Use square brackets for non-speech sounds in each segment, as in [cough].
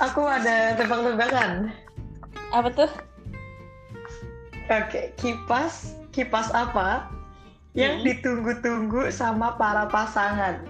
Aku ada tebak-tebakan. Apa tuh? Oke, kipas kipas apa yang Hmm. ditunggu-tunggu sama para pasangan?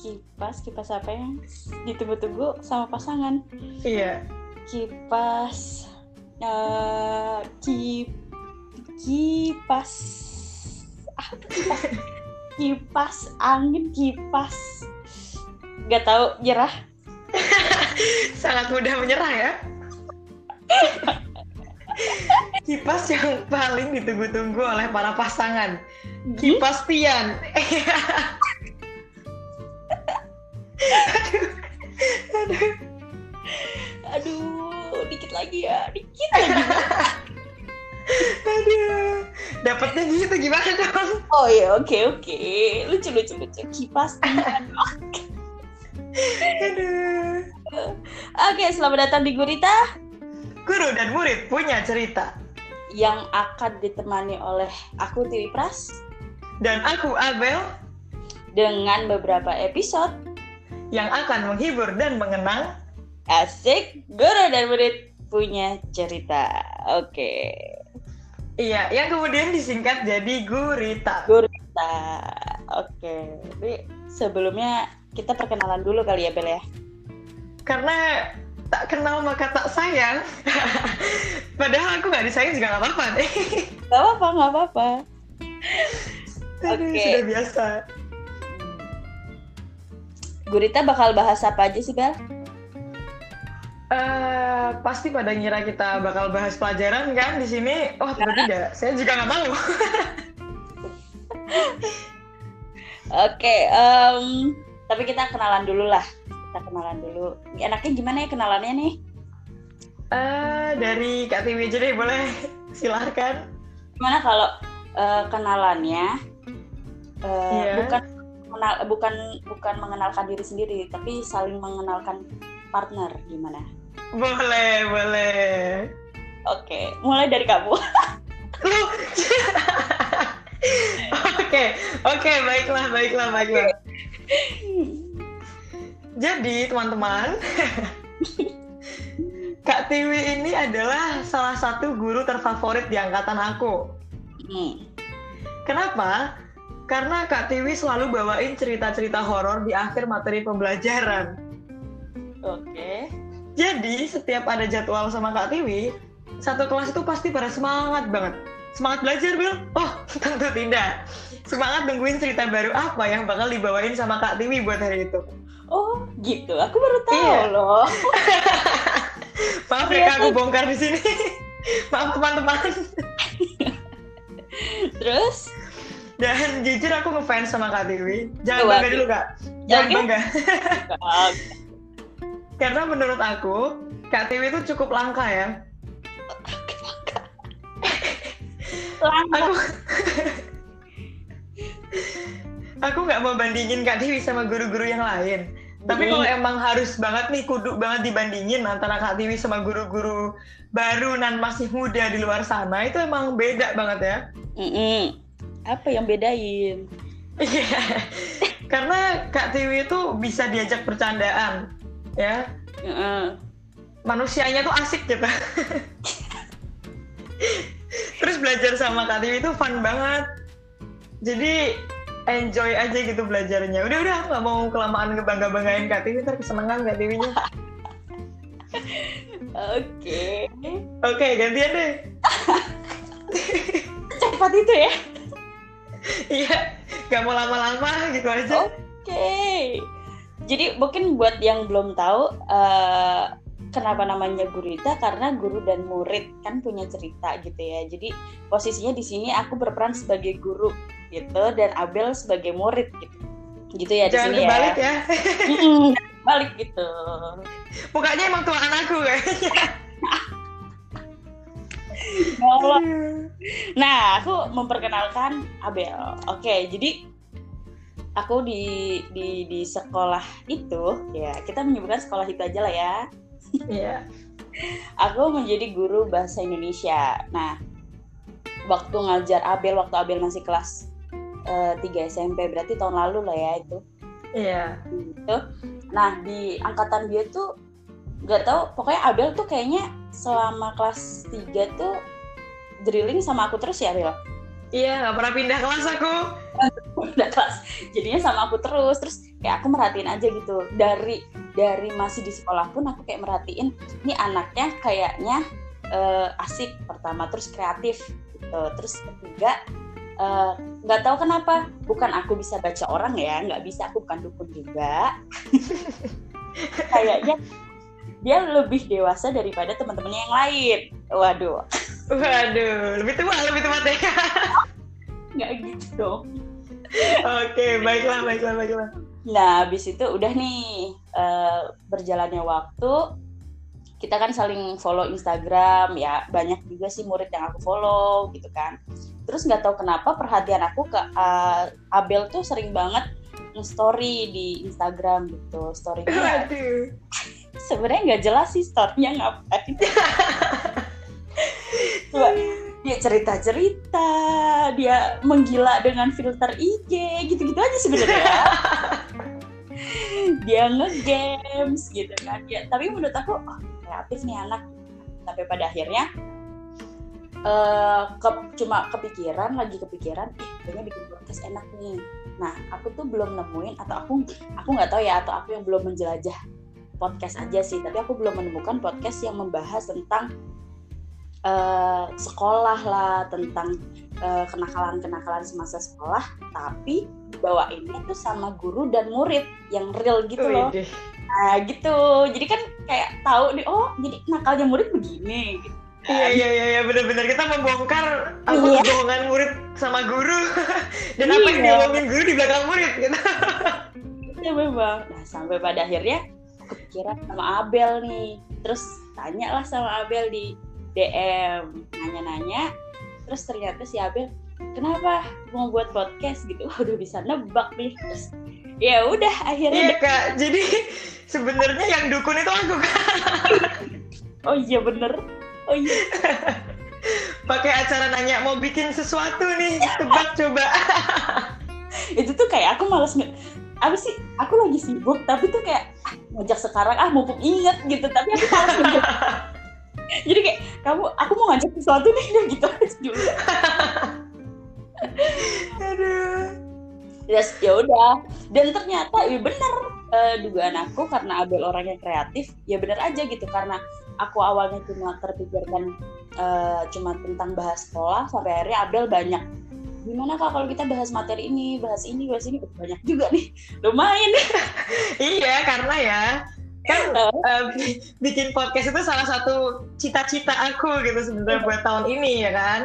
Kipas, kipas apa yang ditunggu-tunggu sama pasangan? Iya. Kipas, eh kip, kipas, apa kipas? kipas angin, kipas. Gak tahu, nyerah. [laughs] Sangat mudah menyerah ya. [laughs] kipas yang paling ditunggu-tunggu oleh para pasangan. Kipas Tian. Aduh. Aduh, dikit lagi ya, dikit lagi. Aduh. Dapatnya gitu gimana dong? Oh ya, oke oke, lucu lucu lucu. Kipas Tian. [laughs] Aduh. Oke, selamat datang di Gurita Guru dan murid punya cerita. yang akan ditemani oleh aku Tiwi Pras Dan aku Abel dengan beberapa episode yang akan menghibur dan mengenang asik guru dan murid punya cerita. Oke, Iya, yang kemudian disingkat jadi gurita. Gurita. Oke, jadi sebelumnya kita perkenalan dulu kali ya Bel ya. Karena tak kenal maka tak sayang. [laughs] Padahal aku nggak disayang juga nggak apa-apa [laughs] deh. Gak apa-apa, gak apa-apa. Oke. sudah biasa. Gurita bakal bahas apa aja sih Bel? Eh, pasti pada ngira kita bakal bahas pelajaran kan di sini. Oh, ternyata tidak. Saya juga nggak tahu. [laughs] Oke, em, tapi kita kenalan dulu lah. Kita kenalan dulu. Enaknya gimana ya kenalannya nih? Eh, dari Kak Tiwi aja deh, boleh silahkan. Gimana kalau eh, kenalannya eh, Iya. bukan mengenal, bukan bukan mengenalkan diri sendiri, tapi saling mengenalkan partner gimana? Boleh, boleh. Oke, mulai dari kamu. [laughs] [laughs] Oke, oke, baiklah, baiklah, baiklah. Jadi, teman-teman, [laughs] Kak Tiwi ini adalah salah satu guru terfavorit di angkatan aku. Hmm. Kenapa? Karena Kak Tiwi selalu bawain cerita-cerita horor di akhir materi pembelajaran. Oke. Jadi, setiap ada jadwal sama Kak Tiwi, satu kelas itu pasti pada semangat banget. Semangat belajar, Bil? Oh, [laughs] tentu tidak. Semangat nungguin cerita baru apa yang bakal dibawain sama Kak Tiwi buat hari itu. Oh, gitu. Aku baru tahu Iya. loh. [laughs] Maaf ya, Kak, aku bongkar di sini. [laughs] Maaf, teman-teman. Terus? Dan jujur aku ngefans sama Kak Tiwi. Jangan Tuh, bangga dulu, Kak. Jangan Oke. bangga. [laughs] Karena menurut aku, Kak Tiwi itu cukup langka ya. Langka. Aku aku nggak mau bandingin Kak Tiwi sama guru-guru yang lain. Tapi Hmm. kalau emang harus banget nih, kudu banget dibandingin antara Kak Tiwi sama guru-guru baru dan masih muda di luar sana, itu emang beda banget ya. Mm-mm. Apa yang bedain? Iya, [laughs] karena Kak Tiwi itu bisa diajak bercandaan, ya. Mm-mm. Manusianya tuh asik gitu. [laughs] Terus belajar sama Kak Tiwi itu fun banget. Jadi enjoy aja gitu belajarnya. Udah udah nggak mau kelamaan ngebangga-banggain Kak Tiwi, ntar kesenengan Kak Tiwinya. Oke. Oke, gantian deh. Cepat itu ya. Iya, nggak mau lama-lama gitu aja. Oke. Jadi mungkin buat yang belum tahu eh, kenapa namanya gurita karena guru dan murid kan punya cerita gitu ya. Jadi posisinya di sini aku berperan sebagai guru gitu dan Abel sebagai murid gitu. Gitu ya di Jangan sini kebalik ya. ya. Balik gitu. Mukanya emang tuan anakku kayaknya. Nah, aku memperkenalkan Abel. Oke, jadi aku di di di sekolah itu ya kita menyebutkan sekolah itu aja lah ya. Iya. Aku menjadi guru bahasa Indonesia. Nah, waktu ngajar Abel waktu Abel masih kelas eh, 3 SMP berarti tahun lalu lah ya itu. Iya. Gitu. Nah, di angkatan dia tuh nggak tahu pokoknya Abel tuh kayaknya selama kelas 3 tuh drilling sama aku terus ya Abel Iya, nggak pernah pindah kelas aku. [laughs] udah kelas jadinya sama aku terus terus kayak aku merhatiin aja gitu dari dari masih di sekolah pun aku kayak merhatiin ini anaknya kayaknya uh, asik pertama terus kreatif gitu terus ketiga eh, nggak tahu kenapa. Bukan aku bisa baca orang ya nggak bisa. Aku bukan dukun juga. [laughs] Kayaknya dia lebih dewasa daripada teman-temannya yang lain. Waduh. Waduh lebih tua lebih tua deh. [laughs] Nggak gitu dong. Oke baiklah baiklah baiklah. Nah habis itu udah nih uh, berjalannya waktu kita kan saling follow Instagram ya banyak juga sih murid yang aku follow gitu kan terus nggak tahu kenapa perhatian aku ke uh, Abel tuh sering banget nge-story di Instagram gitu storynya [laughs] sebenarnya nggak jelas sih storynya ngapain [laughs] Coba, dia cerita-cerita, dia menggila dengan filter IG, gitu-gitu aja sebenarnya. [laughs] dia nge-games gitu kan. Ya, tapi menurut aku oh, kreatif nih anak. Sampai pada akhirnya uh, ke, cuma kepikiran lagi kepikiran, eh kayaknya bikin podcast enak nih. Nah, aku tuh belum nemuin atau aku aku nggak tahu ya atau aku yang belum menjelajah podcast aja sih, tapi aku belum menemukan podcast yang membahas tentang uh, sekolah lah tentang uh, kenakalan-kenakalan semasa sekolah. Tapi bawainnya tuh sama guru dan murid yang real gitu loh. Nah gitu. Jadi kan kayak tahu nih oh jadi nakalnya murid begini gitu. Iya iya iya ya, benar-benar kita membongkar apa iya. kebohongan murid sama guru [laughs] dan iya. apa yang diomongin guru di belakang murid gitu. [laughs] Iya memang. Nah sampai pada akhirnya kepikiran sama Abel nih. Terus tanya lah sama Abel di DM nanya-nanya terus ternyata si Abel kenapa mau buat podcast gitu [laughs] udah bisa nebak nih terus ya udah akhirnya iya kak jadi sebenarnya yang dukun itu aku kak oh iya bener oh iya. [laughs] Pakai acara nanya mau bikin sesuatu nih tebak coba. [laughs] Itu tuh kayak aku males nge apa sih? Aku lagi sibuk tapi tuh kayak ah, ngajak sekarang ah mumpung inget gitu. Tapi aku males [laughs] jadi kayak kamu aku mau ngajak sesuatu nih dan gitu aja dulu. Aduh. Yes, ya udah. Dan ternyata ya bener uh, dugaan aku karena Abel orangnya kreatif ya bener aja gitu. Karena aku awalnya cuma terpikirkan uh, cuma tentang bahas sekolah sampai akhirnya Abel banyak gimana kak kalau kita bahas materi ini bahas ini bahas ini? Banyak juga nih. [laughs] Lumayan. [laughs] Iya karena ya kan uh, bikin podcast itu salah satu cita-cita aku gitu sebenarnya buat tahun ini ya kan?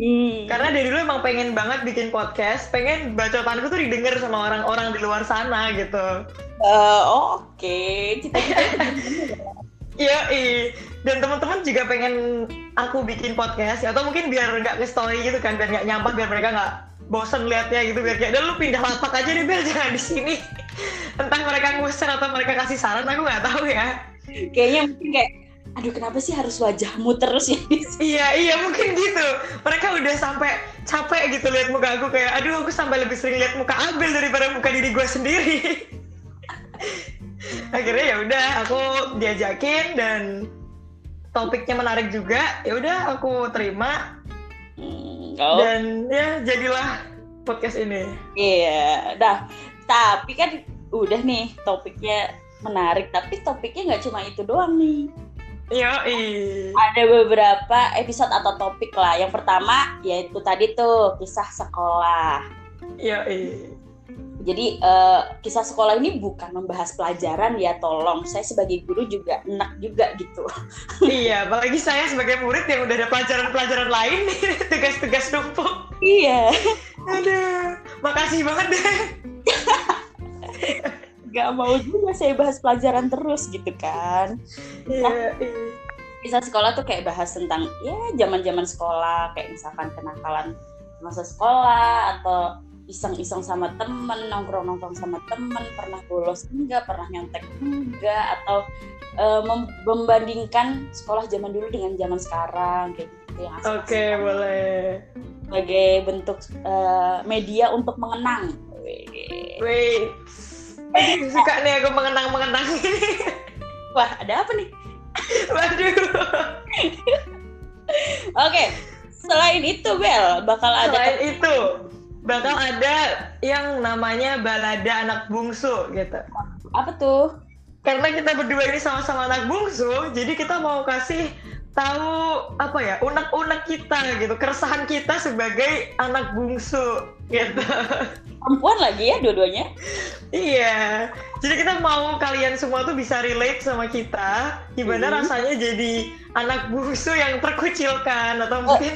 Hmm. karena dari dulu emang pengen banget bikin podcast pengen bacotanku tuh didengar sama orang-orang di luar sana gitu. Uh, oke. Okay. cita-cita Iya, dan teman-teman juga pengen aku bikin podcast atau mungkin biar nggak ke story gitu kan, biar nggak nyampah, biar mereka nggak bosen liatnya gitu, biar kayak, udah lu pindah lapak aja deh Bel, [laughs] jangan di sini. Entah mereka ngusir atau mereka kasih saran aku nggak tahu ya. Kayaknya mungkin kayak aduh kenapa sih harus wajahmu terus ya? [laughs] Iya iya mungkin gitu. Mereka udah sampai capek gitu lihat muka aku kayak aduh aku sampai lebih sering lihat muka Abel daripada muka diri gue sendiri [laughs] akhirnya ya udah aku diajakin dan topiknya menarik juga ya udah aku terima hmm, oh. dan ya jadilah podcast ini iya dah tapi kan udah nih topiknya menarik tapi topiknya nggak cuma itu doang nih Iya. Ada beberapa episode atau topik lah. Yang pertama yaitu tadi tuh kisah sekolah. Iya. Jadi uh, kisah sekolah ini bukan membahas pelajaran ya, tolong. Saya sebagai guru juga enak juga gitu. [laughs] iya, apalagi saya sebagai murid yang udah ada pelajaran-pelajaran lain nih, [laughs] tugas-tugas numpuk. Iya. Aduh, makasih banget deh. [laughs] Gak mau juga saya bahas pelajaran terus gitu kan. Nah, bisa sekolah tuh kayak bahas tentang ya zaman-zaman sekolah kayak misalkan kenakalan masa sekolah atau iseng-iseng sama temen nongkrong-nongkrong sama temen pernah bolos enggak pernah nyontek enggak atau uh, membandingkan sekolah zaman dulu dengan zaman sekarang kayak gitu yang Oke okay, boleh. Sebagai bentuk uh, media untuk mengenang. Wait, suka nih aku mengenang-mengenang Wah, ada apa nih? Waduh. Oke, selain itu Bel, bakal ada Selain itu, bakal ada yang namanya balada anak bungsu gitu. apa tuh? Karena kita berdua ini sama-sama anak bungsu, jadi kita mau kasih tahu apa ya unek-unek kita gitu, keresahan kita sebagai anak bungsu gitu. Perempuan lagi ya dua-duanya? Iya, jadi kita mau kalian semua tuh bisa relate sama kita, gimana Hmm. rasanya jadi anak bungsu yang terkucilkan atau Oh. mungkin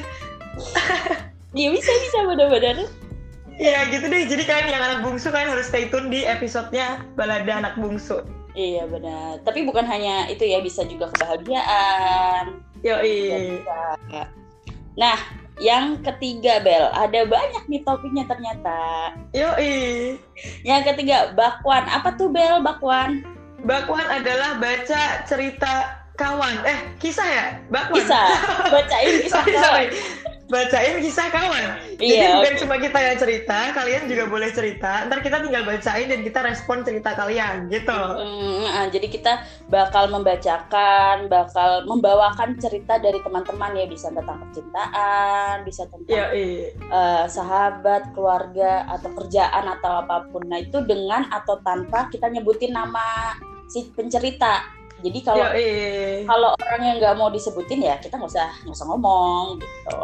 Iya bisa bisa benar-benar. Ya gitu deh. Jadi kalian yang anak bungsu kalian harus stay tune di episodenya balada anak bungsu. Iya benar. Tapi bukan hanya itu ya, bisa juga kebahagiaan. Yoi. Bisa. Nah, yang ketiga Bel, ada banyak nih topiknya ternyata. Yoi. Yang ketiga bakwan. Apa tuh Bel bakwan? Bakwan adalah baca cerita kawan. Eh, kisah ya? Bakwan. Bisa [laughs] bacain kisah sorry, kawan. sorry. Bacain kisah kawan. Jadi Iya, bukan oke. cuma kita yang cerita, kalian juga boleh cerita. Ntar kita tinggal bacain dan kita respon cerita kalian, gitu. Ah, jadi kita bakal membacakan, bakal membawakan cerita dari teman-teman ya bisa tentang percintaan, bisa tentang Yoi. eh, sahabat, keluarga atau kerjaan atau apa pun. Nah itu dengan atau tanpa kita nyebutin nama si pencerita. Jadi kalau Yoi. kalau orang yang nggak mau disebutin ya kita nggak usah nggak usah ngomong gitu.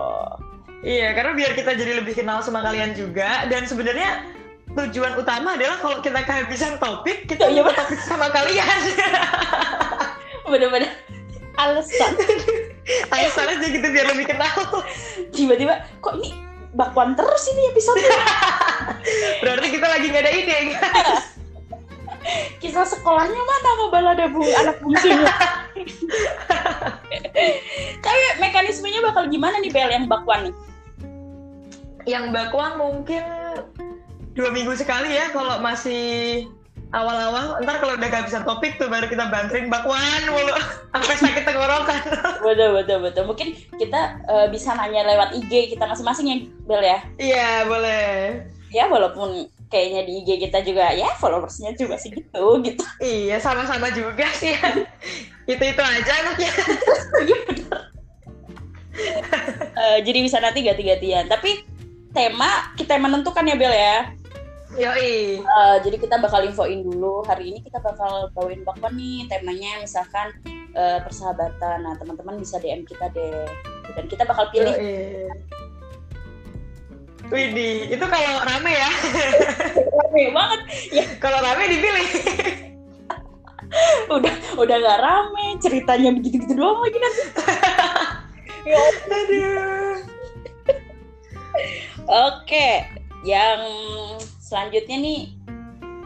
Iya, karena biar kita jadi lebih kenal sama kalian juga. Dan sebenarnya tujuan utama adalah kalau kita kehabisan topik, kita [laughs] Iya, minta topik sama kalian. [laughs] Bener-bener alasan [laughs] Alasan aja gitu biar lebih kenal. tiba-tiba kok ini bakwan terus ini episode Berarti kita lagi nggak ada ide. guys. Kisah sekolahnya mana sama balada bu anak bungsunya tapi mekanismenya bakal gimana nih Bel yang bakwan nih Yang bakwan mungkin dua minggu sekali ya kalau masih awal-awal. Ntar kalau udah kehabisan topik tuh baru kita bantuin bakwan mulu [laughs] sampai sakit tenggorokan. [laughs] betul betul betul mungkin kita eh, bisa nanya lewat IG kita masing-masing ya Bel ya Iya boleh. ya walaupun kayaknya di IG kita juga ya followersnya juga segitu gitu Iya sama-sama juga sih. [laughs] itu itu aja anaknya. [laughs] Eh, jadi bisa nanti ganti-gantian tapi tema kita yang menentukan ya Bel ya Yoi. Eh, jadi kita bakal infoin dulu hari ini kita bakal bawain bakwan nih temanya misalkan eh, persahabatan nah teman-teman bisa DM kita deh dan kita bakal pilih Yoi. Widih, itu kalau rame ya. rame banget kalau rame dipilih. [laughs] udah udah nggak rame ceritanya begitu-gitu doang lagi nanti [laughs] Ya Aduh. [laughs] Oke, yang selanjutnya nih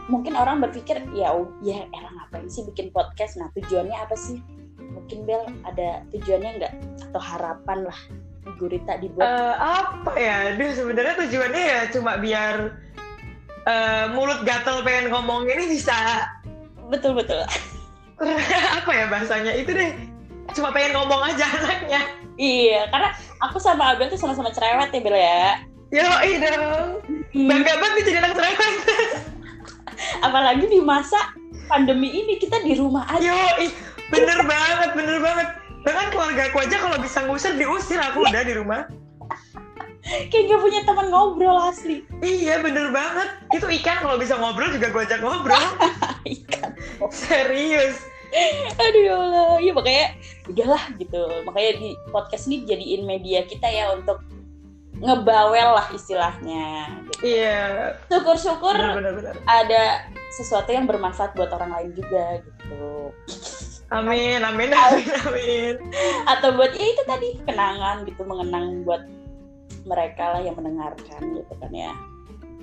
mungkin orang berpikir ya u- ya elah ngapain sih bikin podcast? Nah tujuannya apa sih? Mungkin Bel ada tujuannya nggak atau harapan lah Gurita dibuat? Eh, apa ya? Duh, sebenarnya tujuannya ya cuma biar eh, mulut gatel pengen ngomong ini bisa betul betul. [laughs] apa ya bahasanya itu deh cuma pengen ngomong aja [laughs] anaknya Iya, karena aku sama Abel tuh sama-sama cerewet ya Bel ya. yo dong Hmm, bangga banget jadi anak cerewet [laughs] apalagi di masa pandemi ini kita di rumah aja. yo bener banget bener banget bahkan keluarga aku aja kalau bisa ngusir diusir aku udah di rumah Kayak gak punya teman ngobrol asli. iya bener banget itu ikan kalau bisa ngobrol juga gue ajak ngobrol [laughs] Ikan. serius Aduh ya Allah, iya makanya udahlah gitu. Makanya di podcast ini jadiin media kita ya untuk ngebawel lah istilahnya. Gitu. iya Syukur-syukur ada sesuatu yang bermanfaat buat orang lain juga gitu. Amin amin amin amin Atau buat ya itu tadi kenangan gitu, mengenang buat mereka lah yang mendengarkan gitu kan ya.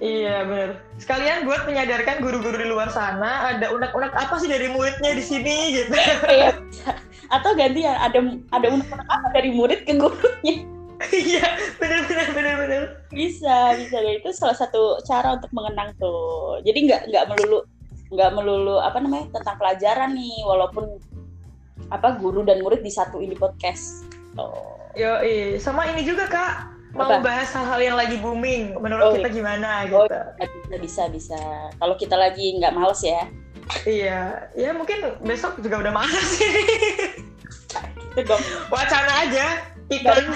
Iya bener. Sekalian buat menyadarkan guru-guru di luar sana ada unek-unek apa sih dari muridnya di sini gitu. Bisa. Atau gantian ada ada unek-unek apa dari murid ke gurunya. Iya bener bener bener bener. bisa bisa dan itu salah satu cara untuk mengenang tuh jadi nggak nggak melulu nggak melulu apa namanya tentang pelajaran nih walaupun apa guru dan murid disatuin di podcast oh Yo sama ini juga kak mau Apa? bahas hal-hal yang lagi booming menurut Oh, kita gimana Oh, gitu. bisa bisa bisa kalau kita lagi nggak males ya Iya ya mungkin besok juga udah malas sih. dong. Wacana aja, iklan.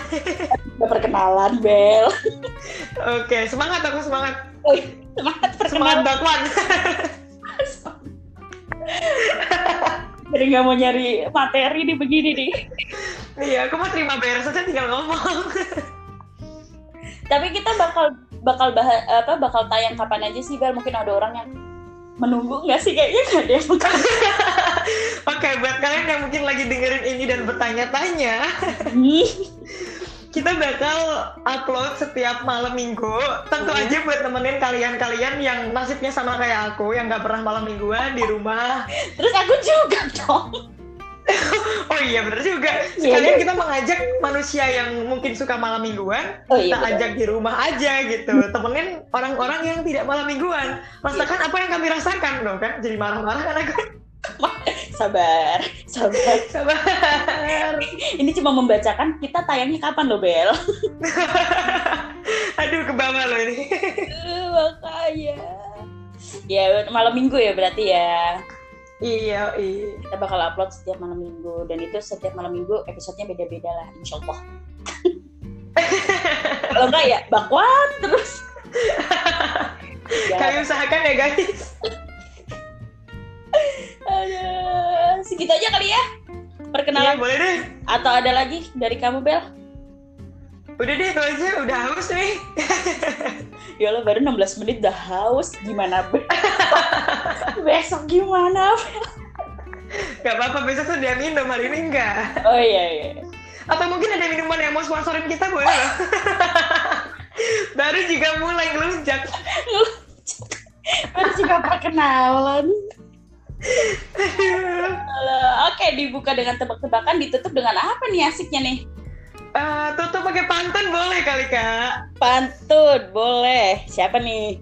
Udah perkenalan, Bel. Oke, semangat aku semangat. Semangat Semangat perkenalan. bakwan. [laughs] Jadi nggak mau nyari materi nih begini nih. Iya, aku mau terima beres aja tinggal ngomong. Tapi kita bakal bakal bahas apa bakal tayang kapan aja sih Bel? Mungkin ada orang yang menunggu nggak sih kayaknya nggak ada yang bakal. [laughs] Oke, buat kalian yang mungkin lagi dengerin ini dan bertanya-tanya, kita bakal upload setiap malam minggu. Tentu Hmm. aja buat nemenin kalian-kalian yang nasibnya sama kayak aku, yang nggak pernah malam mingguan di rumah. Terus aku juga dong. [laughs] Oh iya, bener juga. Iya, Sekalian iya. kita mengajak manusia yang mungkin suka malam mingguan, Oh iya. kita betul. ajak di rumah aja gitu. Temenin orang-orang yang tidak malam mingguan. Rasakan apa yang kami rasakan, loh kan? Jadi marah-marah kan aku. [laughs] Sabar, sabar. Sabar. Ini cuma membacakan kita tayangnya kapan loh Bel? [laughs] Aduh, ke bawah loh ini. Eh, Makanya. Ya malam minggu ya berarti ya. iya, iya. Kita bakal upload setiap malam minggu dan itu setiap malam minggu episodenya beda-beda lah, insya Allah. [laughs] Kalau enggak ya bakwan terus. ya, Kami usahakan ya guys. Aduh. segitu aja kali ya. Iya, Perkenalan boleh deh. atau ada lagi dari kamu Bel? Udah deh, itu aja. Udah haus nih. [laughs] Ya Allah baru 16 menit udah haus gimana Bel? [laughs] Besok gimana? Gak apa-apa, besok tuh dia minum, hari ini enggak. Oh iya iya. Atau mungkin ada minuman yang mau sponsorin kita, boleh loh. [laughs] Baru juga mulai ngelunjak. Baru juga perkenalan. Oke, dibuka dengan tebak-tebakan, ditutup dengan apa nih asiknya nih? Eh, tutup pakai pantun boleh kali, Kak. Pantun, boleh. Siapa nih?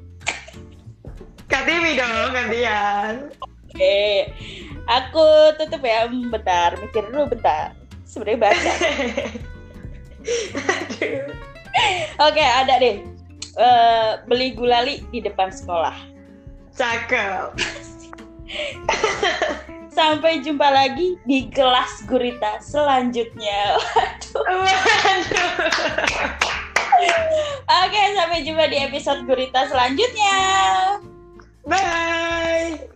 Kak Tiwi dong, gantian. Oke, aku tutup ya. Hmm, Bentar, mikir dulu bentar. Sebenarnya baca. [laughs] Oke, ada deh. Eh, beli gulali di depan sekolah. Cakep. Sampai jumpa lagi di kelas gurita selanjutnya. Waduh. Oke, sampai jumpa di episode gurita selanjutnya. Bye.